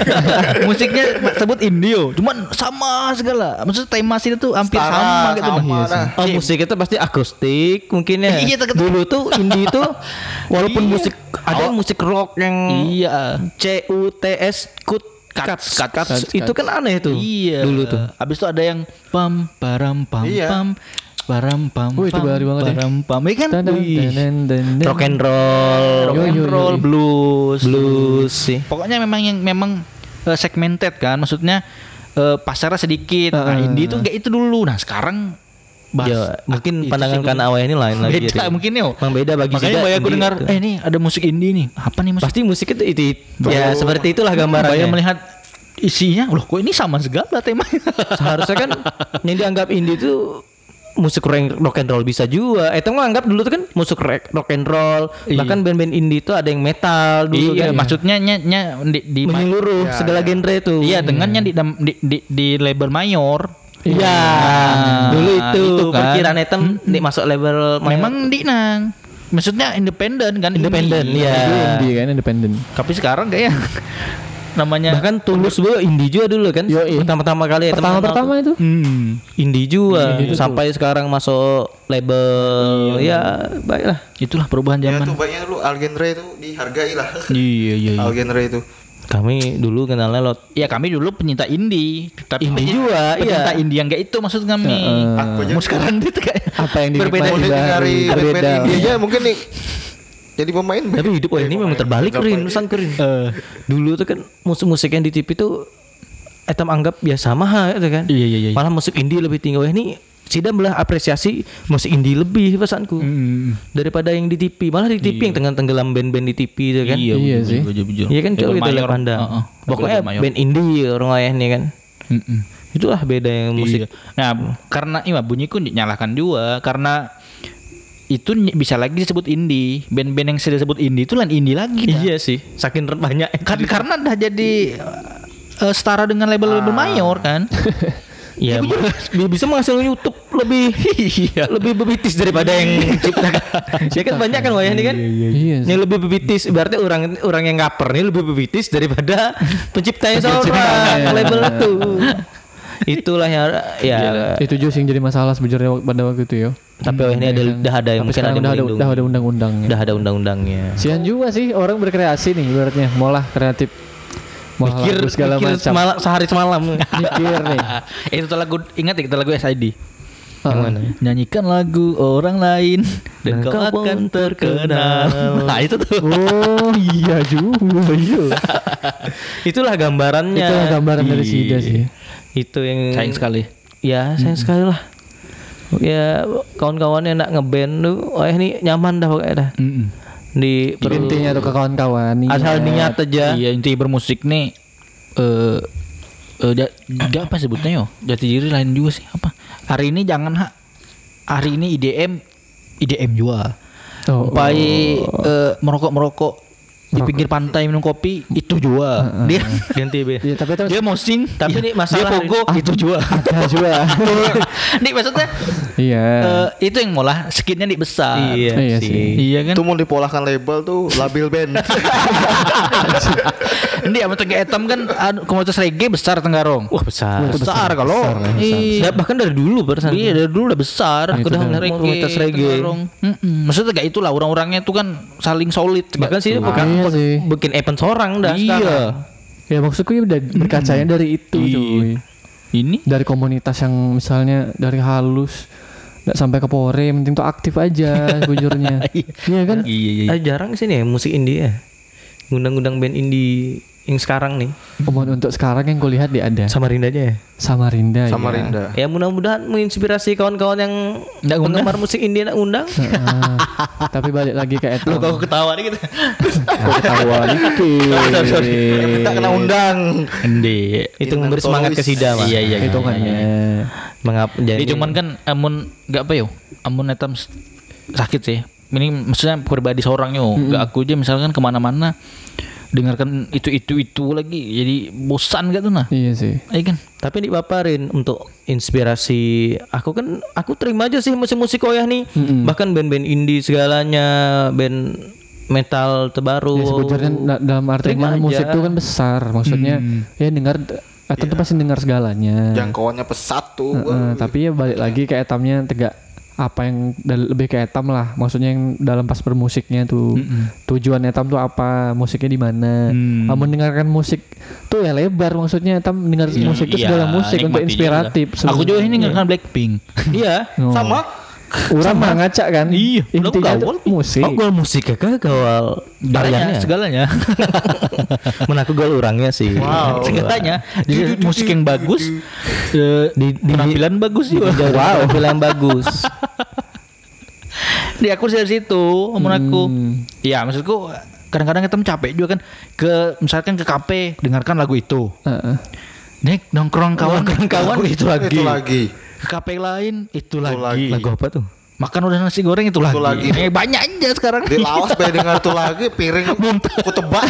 *laughs* musiknya sebut indie yo cuman sama segala maksudnya tema sih itu hampir Setara, sama gitu sama Iya sih. dah. Oh musik itu pasti akustik mungkin ya. Iya, Dulu tuh indie itu *laughs* walaupun Iya. musik ada yang musik rock yang iya C U T S kut cuts, Cuts, cuts, cuts, itu kan aneh tuh. Iya. Dulu tuh. Habis itu ada yang pam param pam Iya. pam param pam Wih, itu baru banget ya. param pam. Kan? Rock and roll, Rock and roll, blues. blues sih. Pokoknya memang yang memang eh, segmented kan. Maksudnya eh, pasarnya sedikit. Nah, indie itu kayak itu dulu. Nah, sekarang bahas Ya, mungkin itu pandangan kan awal ini lain lagi. beda Rin. mungkin ya. Emang beda bagi Makanya banyak aku dengar, itu. eh ini ada musik indie nih. Apa nih musik? Pasti musik itu itu, ya seperti itulah gambarannya. Banyak melihat isinya, loh kok ini sama segala temanya. Seharusnya kan yang dianggap indie itu musik rock rock and roll bisa juga. Eh, itu mah anggap dulu tuh kan musik rock rock and roll. Iya. Bahkan band-band indie itu ada yang metal dulu iya, kan. maksudnya nya, nya di, di menyeluruh Ya, segala ya. genre itu. Iya, dengannya di, dam- di, di, di label mayor. Iya, Nah, dulu itu, itu kan. perkiraan item di masuk label Memang di nang. Maksudnya independen kan? Independen, iya. Indie kan independen. Tapi sekarang kayak namanya bahkan tulus juga indie juga dulu kan. Yoi. Pertama-tama kali kenal Pertama-pertama itu. hmm. indie juga Indie itu sampai sekarang masuk label ya baiklah. itulah perubahan Ya zaman. tuh banyak dulu al genre itu dihargai lah. *laughs* Iya, iya, iya. Al genre itu. Kami dulu kenalnya lot Ya kami dulu penyinta indie, tapi Indie juga, penyinta iya. indie yang kayak itu maksud kami. Aku aja Mau sekarang itu kayak Apa yang Berbeda dari Berbeda. band-band indie aja mungkin nih jadi pemain. tapi hidup wah ini memang terbalik Rin Nusan Rin. Eh. Dulu tuh kan musik-musik yang di TV tuh Etam anggap biasa mah gitu kan. Iya, iya, iya. Malah musik indie lebih tinggi. Wah ini Sida belah apresiasi musik indie lebih pesanku Hmm. daripada yang di TV. Malah di TV yang tengah tenggelam band-band di TV itu kan. Iya, Iya sih. Iya kan coba kita lihat pandang. Heeh. Pokoknya band indie orang ayah nih kan. Mm-mm. Itulah beda yang musik. Iya. Nah, karena iya bunyiku dinyalakan juga karena itu bisa lagi disebut indie. Band-band yang sudah disebut indie itu lain indie lagi dah. Iya sih, saking banyak. Kan karena dah jadi eh, setara dengan label-label mayor kan. *laughs* Ya, bi- bisa menghasilkan YouTube lebih *laughs* lebih bebitis daripada yang menciptakan. *laughs* ya kan banyak kan wayang ini kan? Iya sih. Yang lebih bebitis berarti orang orang yang ngaper nih lebih bebitis daripada penciptanya seorang label itu. Itulah yang ya Itu juga sih yang jadi masalah sebenarnya pada waktu itu ya. tapi oh, ini ada udah ada yang mungkin ada udah ada, udah ada undang-undangnya. Udah ada undang-undangnya. Sian juga sih orang berkreasi nih ibaratnya molah kreatif. Molah Mikir, segala mikir macam. semala- sehari semalam. *laughs* Mikir nih. *laughs* Itu tuh lagu ingat ya itu lagu SID. Yang mana? Nyanyikan lagu orang lain dan, kau akan terkenal. *laughs* Nah, itu tuh. Oh iya juga iya. Itulah gambarannya. Itu gambaran dari Iya. Sida sih. Itu yang Sayang sekali. Ya, sayang sekali lah. Ya kawan-kawannya nak ngeband tuh, oh ini nyaman dah pokoknya dah. Di perlu Intinya tuh ke kawan-kawan nih. asal niat aja. Iya, inti bermusik nih eh eh ja- ja- apa sebutnya yo? Jati diri lain juga sih. Apa? Hari ini jangan ha. Hari ini IDM IDM juga. Oh, Upai eh, merokok-merokok di pinggir pantai minum kopi itu juga. Dia ganti be. Iya, tapi itu dia mosing Tapi iya, nih masalah- dia pogo itu juga. ada juga. nih *laughs* maksudnya Iya. eh, itu yang malah skinnya nih besar. Iya, Iya sih. sih. Iya kan? Itu mau dipolahkan label tuh labil band. *laughs* Ini sama Tengge Etam kan anu, komunitas reggae besar Tenggarong. Wah besar. besar, kalau besar, besar. iya Ya, bahkan dari dulu perasaan. Iya dari dulu udah besar. Itu udah kan. ngeliat Komunitas reggae. Maksudnya gak itulah orang-orangnya tuh kan saling solid. Bahkan sih Ah, bukan iya bikin event seorang dah Iya. sekarang. Ya maksudku ya udah berkacanya dari itu Iya. cuy. Ini Dari komunitas yang misalnya dari halus nggak sampai ke pore, penting tuh aktif aja *laughs* bujurnya. Iya kan? iya iya. Ah, jarang sih nih ya musik indie ya. Ngundang-ngundang band indie yang sekarang nih. Umum untuk sekarang yang kulihat dia ada Sama Rinda aja ya. Samarinda. Sama ya. Rinda. Ya mudah-mudahan menginspirasi kawan-kawan yang Nggak undang. penggemar musik indie nak undang. *laughs* Heeh. tapi balik lagi ke. Lo kau ketawa nih gitu. ketawa. *laughs* Yang minta kena undang. Endi. Itu Yang memberi semangat ke. Sida mah. Iya iya. Itu kan ya. Mengap jadi cuman kan amun gak apa yo, amun etam sakit sih. Ini maksudnya pribadi seorang yo, gak aku aja misalkan ke mana-mana dengarkan itu itu itu lagi jadi bosan gak tuh nah Iya sih. Iya kan Tapi dipaparin untuk inspirasi aku kan aku terima aja sih musik-musik koyah nih. Bahkan band-band indie segalanya, band metal terbaru. Ya sebetulnya da- dalam arti mana musik itu kan besar. Maksudnya ya dengar Etam tuh pasti dengar segalanya. Jangkauannya pesat tuh. Heeh, tapi ya balik lagi ke etamnya tegak apa yang lebih ke etam lah maksudnya yang dalam pas bermusiknya tuh tujuan etam tuh apa musiknya di mana Hmm. Ah, mendengarkan musik tuh ya lebar maksudnya etam dengar musik itu Iya, segala musik untuk inspiratif juga. Aku juga ini nggak Blackpink *laughs* Iya. Oh. Sama. Orang mah ngaca kan Iya, udah intinya gawal. musik Oh, gol musik ya kah gawal Segalanya, *laughs* tariannya. segalanya. Menaku gol orangnya sih. Wow. *laughs* Segalanya. Jadi musik yang bagus, eh, Di, di penampilan bagus juga. wow. Penampilan bagus. *laughs* Di aku dari situ, omong aku. Hmm. Iya, maksudku kadang-kadang kita capek juga kan ke misalkan ke kafe dengarkan lagu itu. Heeh. Nek nongkrong kawan-kawan itu lagi. Itu lagi. Ke kafe lain itu, lagi. lagi. Lagu apa tuh? Makan udah nasi goreng itu, lagi. lagi. Eh, banyak aja sekarang. Di lawas pengen dengar tuh lagi piring ku tebak.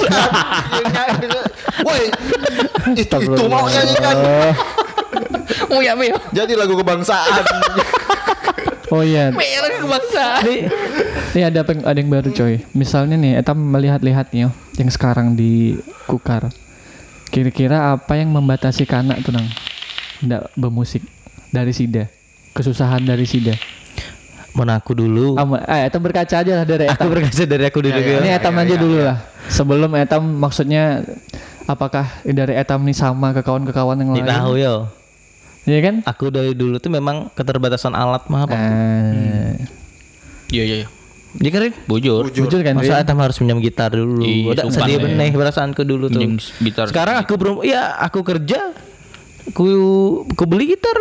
Woi, itu, itu mau nyanyikan. oh ya, Meo. Jadi lagu kebangsaan. oh iya lagi kebangsaan. Ini ada peng- ada yang baru coy. Misalnya nih, Etam melihat-lihatnya yang sekarang di Kukar. Kira-kira apa yang membatasi kanak tuh nang? Nggak bermusik dari Sida. Kesusahan dari Sida. Menaku dulu. Ama, eh, Etam berkaca aja lah dari Aku Etam. berkaca dari aku dulu. Ya, ya. Ini Etam ya, aja ya, dulu ya. lah. Sebelum Etam maksudnya apakah dari Etam nih sama ke kawan-kawan yang Di lain? tahu yo. Iya kan? Aku dari dulu tuh memang keterbatasan alat mah apa? Eh, Iya, iya, iya. Iya kan? Bujur. jujur kan? Masa? Atam harus minjam gitar dulu. Iya, Udah sedih ya. beneh perasaanku dulu tuh. Gitar. Sekarang aku belum ya aku kerja ku ku beli gitar.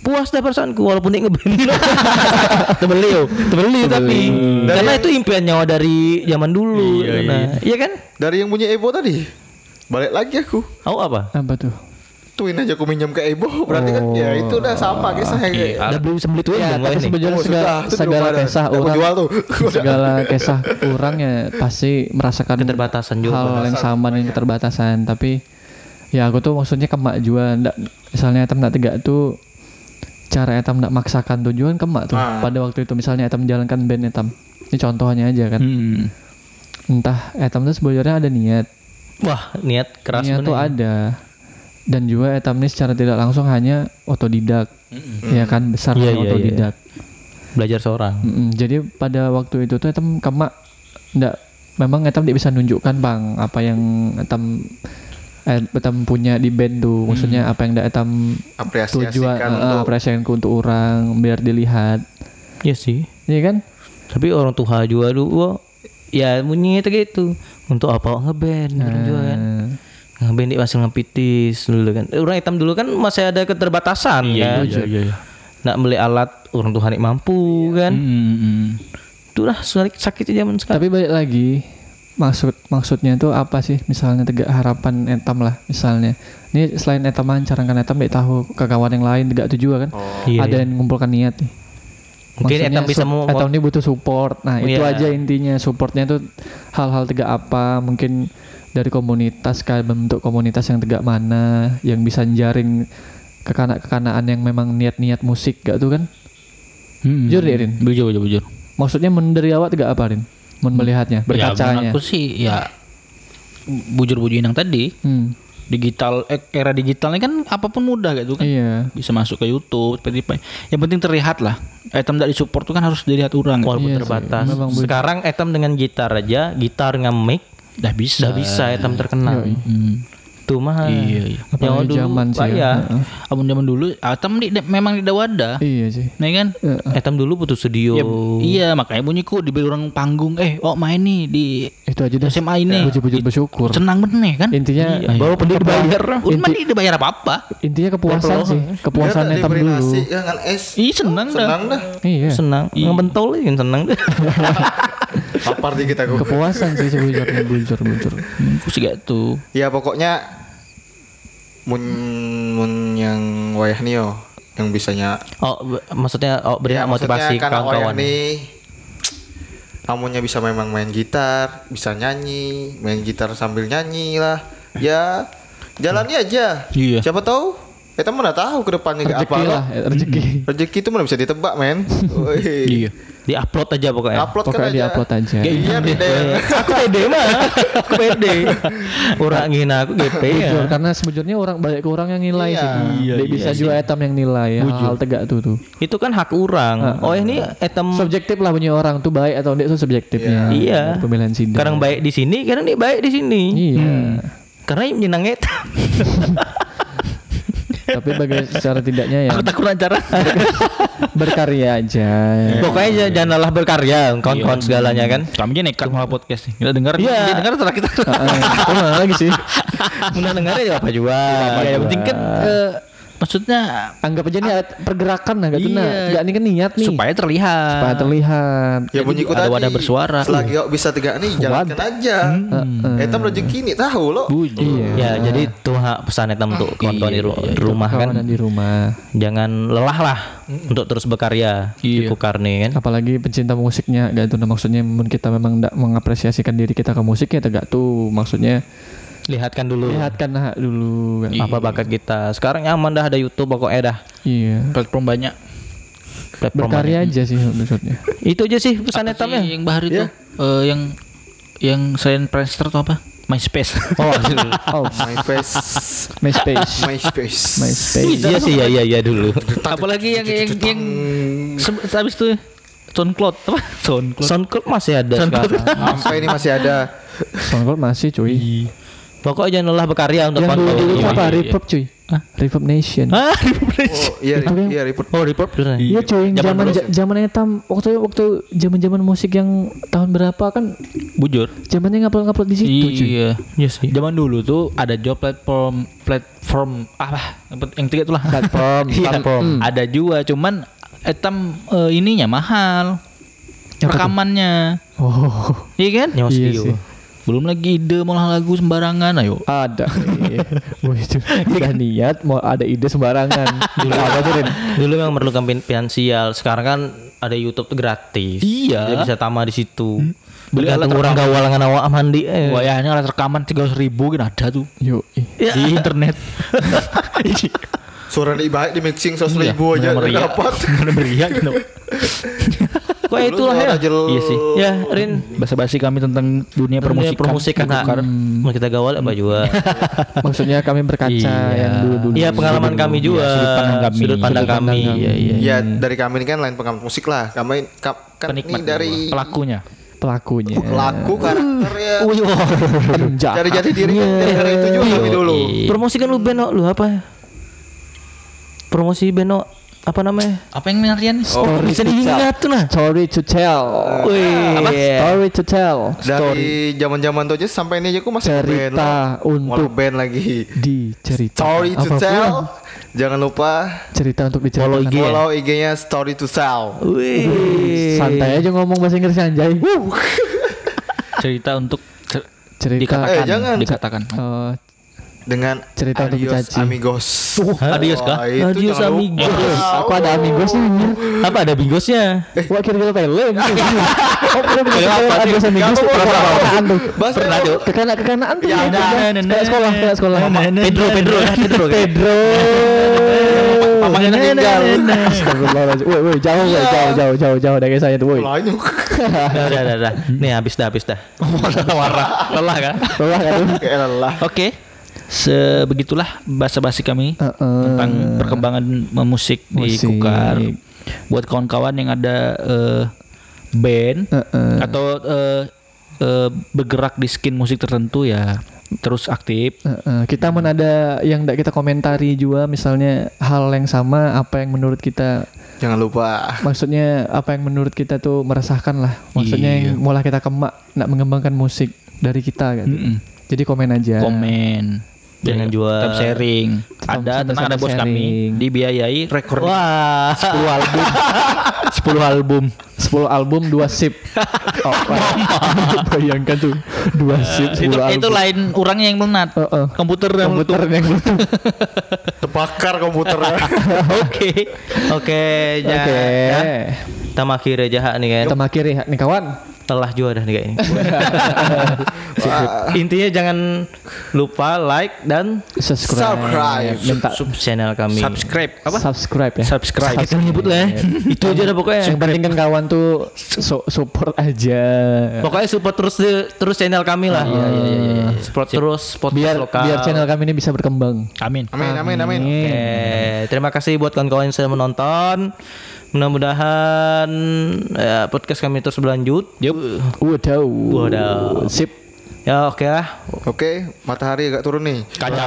Puas dah perasaanku walaupun dia ngeband. *laughs* Tebeli yo. Tebeli tapi karena itu impian nyawa dari zaman dulu. Iya, Nah, iya kan? Dari yang punya Ebo tadi. Balik lagi aku. Tahu apa? Apa tuh? Tuin aja aku minjem ke Ebo. Berarti kan ya itu udah sama kisahnya. kayak- Udah beli sembeli tuh Ya, tapi ini. sebenarnya Oh, segala, sudah, segala belum kisah aku orang jual tuh. segala kisah kurang ya pasti merasakan Keterbatasan juga. hal yang sama dengan keterbatasan tapi Ya aku tuh maksudnya ndak misalnya etam ndak tegak tuh cara etam ndak maksakan tujuan kemak tuh. Ah. Pada waktu itu misalnya etam menjalankan band etam. Ini contohnya aja kan. Hmm. Entah etam tuh sebenarnya ada niat. Wah, niat keras niat tuh bener. ada. Dan juga etam ini secara tidak langsung hanya otodidak. Ya kan besar Iya, kan iya, iya. otodidak. Belajar seorang. Mm-mm. Jadi pada waktu itu tuh etam kemak ndak memang etam tidak bisa nunjukkan bang apa yang etam etam punya di band tuh maksudnya apa yang etam apresiasikan tujuan eh, untuk apresiasikan untuk orang biar dilihat Iya sih. iya kan Tapi orang tua juga dulu ya bunyinya itu gitu. Untuk apa ngeband gitu juga kan. Nah, Ngeband masih ngepitis dulu kan. Eh, Orang hitam dulu kan masih ada keterbatasan kan. Iya, iya, iya. Nak beli alat orang yang mampu kan. Hmm, hmm. Itulah sakit sakitnya zaman sekarang. tapi balik lagi maksud maksudnya tuh apa sih misalnya tegak harapan etam lah misalnya ini selain etam mencarangkan etam tidak tahu ke kawan yang lain tegak itu juga kan Iya, ada iya. yang mengumpulkan niat nih Mungkin etam bisa mau etam ini butuh support nah Oh, itu iya. aja intinya supportnya tuh hal-hal tegak apa mungkin dari komunitas kan bentuk komunitas yang tegak mana yang bisa jaring kekanak-kekanaan yang memang niat-niat musik gak tuh kan Hmm. Jujur deh, Rin. Bujur, bujur, bujur. maksudnya men dari awak tegak apa Rin melihatnya Ya, berkacanya menurut aku sih ya bujur-bujur yang tadi Hmm, digital eh, era digital ini kan apa pun mudah gitu kan iya bisa masuk ke YouTube Spotify yang penting terlihat lah item tidak disupport tuh kan harus dilihat orang gitu. Walaupun Iya sih, terbatas. memang. Sekarang etam dengan gitar aja, gitar nge-mic dah bisa udah bisa etam terkenal. Hmm. Tuh mah. Iya, iya. Yang dulu zaman sih ya. Abang zaman dulu item di, di- memang tidak wadah iya sih. Nah kan? Heeh. Etam dulu butuh studio. Ya, iya makanya bunyiku dibeli orang panggung. Eh oh main nih di itu aja dah. SMA ini. Bujur-bujur bersyukur. senang bener kan? Intinya Bawa pendek dibayar. Udah mah tidak dibayar apa-apa. Intinya kepuasan sih. Kepuasan diberi dulu. nasi ya es. Ih senang dah. Senang dah. Iya. Senang. Ngebentol kan senang deh. lapar dikit aku. Kepuasan sih sebujurnya bujur bujur Aku sih gitu ya pokoknya mun mun yang wayah nio yang bisanya Oh, maksudnya oh, beri ya, motivasi kawan-kawan. nih kamunya bisa memang main gitar bisa nyanyi main gitar sambil nyanyi lah. Ya jalani aja. Iya. siapa tahu kita mana tahu ke depannya apa. lah eh, rezeki. Rezeki itu mana bisa ditebak men. *laughs* Iya Di-upload aja pokoknya. upload kan pokoknya aja diupload aja iya deh *laughs* aku pede mah. Aku pede. *laughs* Orang ngina aku GP ya. Bujur, karena sebujurnya orang balik ke orang yang nilai Iya. sih Iya, Dia iya bisa sih. juga etam yang nilai hal, tegak tuh tuh Itu kan hak orang. Oh ini etam subjektif lah punya orang tuh baik atau enggak itu subjektifnya Iya. pemilihan sidang kadang baik di sini, kadang dia baik di sini. iya Karena yang menyenang etam. *laughs* tapi bagi secara tidaknya ya? Aku takut acara *laughs* berkarya aja. Pokoknya j- jangan lelah berkarya, kawan-kawan segalanya kan. kami aja nekat malah podcast nih kita dengar Iya. dia dengar setelah kita. Mana lagi sih? Mudah dengar ya apa juga. ya, yang penting kan eh, maksudnya anggap aja nih ada pergerakan lah gak tuh nah Iya. Gak ini kan niat nih. Supaya terlihat. Supaya terlihat. Ya bunyiku ada tadi. wadah bersuara. selagi kau bisa tegak nih jalankan aja. Etam rezeki nih tahu lo iya. Ya, jadi tuh hak pesan etam untuk kawan-kawan di, di rumah kan. di rumah. Jangan lelah lah untuk terus berkarya di Iya. Kukarni kan. apalagi pencinta musiknya gak tuh nah maksudnya mun kita memang tidak mengapresiasikan diri kita ke musik ya tegak tuh. Maksudnya Lihatkan dulu. Lihatkan hak dulu kan. apa bakat kita. Sekarang nyaman dah ada YouTube pokoknya dah. iya. Platform banyak. Platform berkarya aja sih maksudnya. Itu aja sih pesan Apa etamnya. sih yang bahar itu Eh, yang yang selain Friendster tuh apa? MySpace. Oh, *laughs* oh my face MySpace. My space MySpace. Iya sih ya iya iya dulu. apalagi yang yang yang habis tuh SoundCloud. Apa? SoundCloud. SoundCloud. Masih ada sekarang. sampai ini masih ada. SoundCloud masih cuy Pokoknya jangan lelah berkarya untuk yang dulu Iya, apa iya, iya. Reverb cuy. Reverb Nation. *laughs* Ah, oh iya Itu kan- iya report Oh, report beneran. Iya cuy, Zaman zaman etam waktu waktu zaman-zaman musik yang tahun berapa kan bujur. zamannya ngupload-ngupload di situ cuy. iya. Iya sih. zaman dulu tuh ada job platform platform apa? Yang tiga itulah Platform, *laughs* Iya, platform. ada juga cuman etam eh, ininya mahal. Rekamannya. Oh, iya kan? Iya sih. Belum lagi ide mau lagu sembarangan ayo ada. *laughs* Itu udah niat mau ada ide sembarangan. *laughs* Dulu apa tuh Rin? Dulu memang memerlukan fin- finansial. Sekarang kan ada YouTube tuh gratis. Iya. Dia bisa tamat di situ. Beli alat orang gawal dengan awak mandi. Eh. Wah ya ini alat rekaman tiga ribu kan ada tuh Yo. ih. di internet. *laughs* Suara di baik di mixing seratus ribu Iya, aja dapat. Meriah gitu. Kok itulah ya. Iya sih. Ya, Rin. Basa-basi kami tentang dunia Permusikan, permusikan. permusikan karena mau kita gawal apa juga. *laughs* Maksudnya kami berkaca Iya. yang dulu-dulu. Iya pengalaman kami juga. Iya, sudut pandang kami. Sudut pandang Sudut pandang kami. Iya iya. Ya dari kami ini kan lain pengamat musik lah. Kami ka- kan ini Penikmat dari pelakunya. pelakunya. laku karakternya. *laughs* Penjahat. Dari jati diri kan dari itu juga kami dulu. Promosikan lu beno lu apa? Promosi beno apa namanya? Apa yang artian? Oh, bisa diingat tuh nah. Story to tell. Wih. Apa? Story to tell. Dari zaman-zaman tuh aja sampai ini aja aku masih Cerita lah. Mau untuk band lagi. diceritakan. Story to Apa pun, tell. Jangan lupa Cerita untuk diceritakan. Follow IG ya? follow IG-nya Story to Sell. Wih. Santai aja ngomong bahasa Inggris anjay. Cerita untuk cer- Cerita dikatakan. Eh, jangan. Dikatakan. eh, Dengan Cerita untuk Adios dicaci. Amigos. Adios kah? Wah, itu Adios, amigos. aku ada amigosnya anjir. Apa ada bingosnya? Wah kira-kira film. Oh, pernah punya amigos amigos tuh kekanaan tuh. Bahas Pernah tuh. Kekana kekanaan tuh. Ya, ya, nah, nah, nah, Kayak sekolah, kayak sekolah. Pedro, Pedro, Pedro. Pedro. Mamanya meninggal. Astagfirullahaladzim. Woi, woi, jauh, woi, jauh, jauh, jauh, jauh dari saya tuh, woi. Dah, dah, dah. Nih habis dah, habis dah. Lelah kan? Lelah kan lelah. Oke. Sebegitulah basa-basi kami Heeh. tentang perkembangan musik di Musik. Kukar. Buat kawan-kawan yang ada eh, band Heeh. atau eh, eh, bergerak di skin musik tertentu ya terus aktif. Heeh, kita mau ada yang tidak kita komentari juga misalnya hal yang sama apa yang menurut kita Jangan lupa. maksudnya apa yang menurut kita tuh meresahkan lah maksudnya Iya. yang mulai kita kemak nak mengembangkan musik dari kita gitu Mm-mm. jadi komen aja Komen. Jangan Ya, jual. Tetap sharing. Ada tetap tenang ada bos sharing. kami dibiayai rekor Wah. 10 album. *laughs* 10 album. 10 album 2 sip *laughs* oh, *laughs* bayangkan tuh 2 sip 10 itu album itu lain orangnya yang melenat. Heeh. Komputer yang komputer yang belum Terbakar komputernya. Oke. Oke, oke ya. Kita akhir aja nih kan. kita makhir ya nih kawan Telah juga dah nih kayaknya. *laughs* Intinya jangan lupa like dan subscribe, Subscribe. minta sub channel kami. subscribe apa? subscribe ya Subscribe. Kita nyebut lah ya. Itu aja dah pokoknya. yang penting kan kawan tuh su- support aja Pokoknya support terus terus channel kami lah. Iya iya iya. Support terus podcast biar lokal. biar channel kami ini bisa berkembang Amin. Amin amin amin. Oke, terima kasih buat kawan-kawan yang sudah menonton. Mudah-mudahan ya, podcast kami terus berlanjut. Yup. Waduh. Waduh. Sip. Ya oke lah. Oke, matahari agak turun nih. Kaca.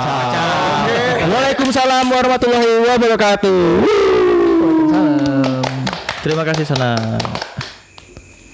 Waalaikumsalam warahmatullahi wabarakatuh. Salam. Terima kasih Sana.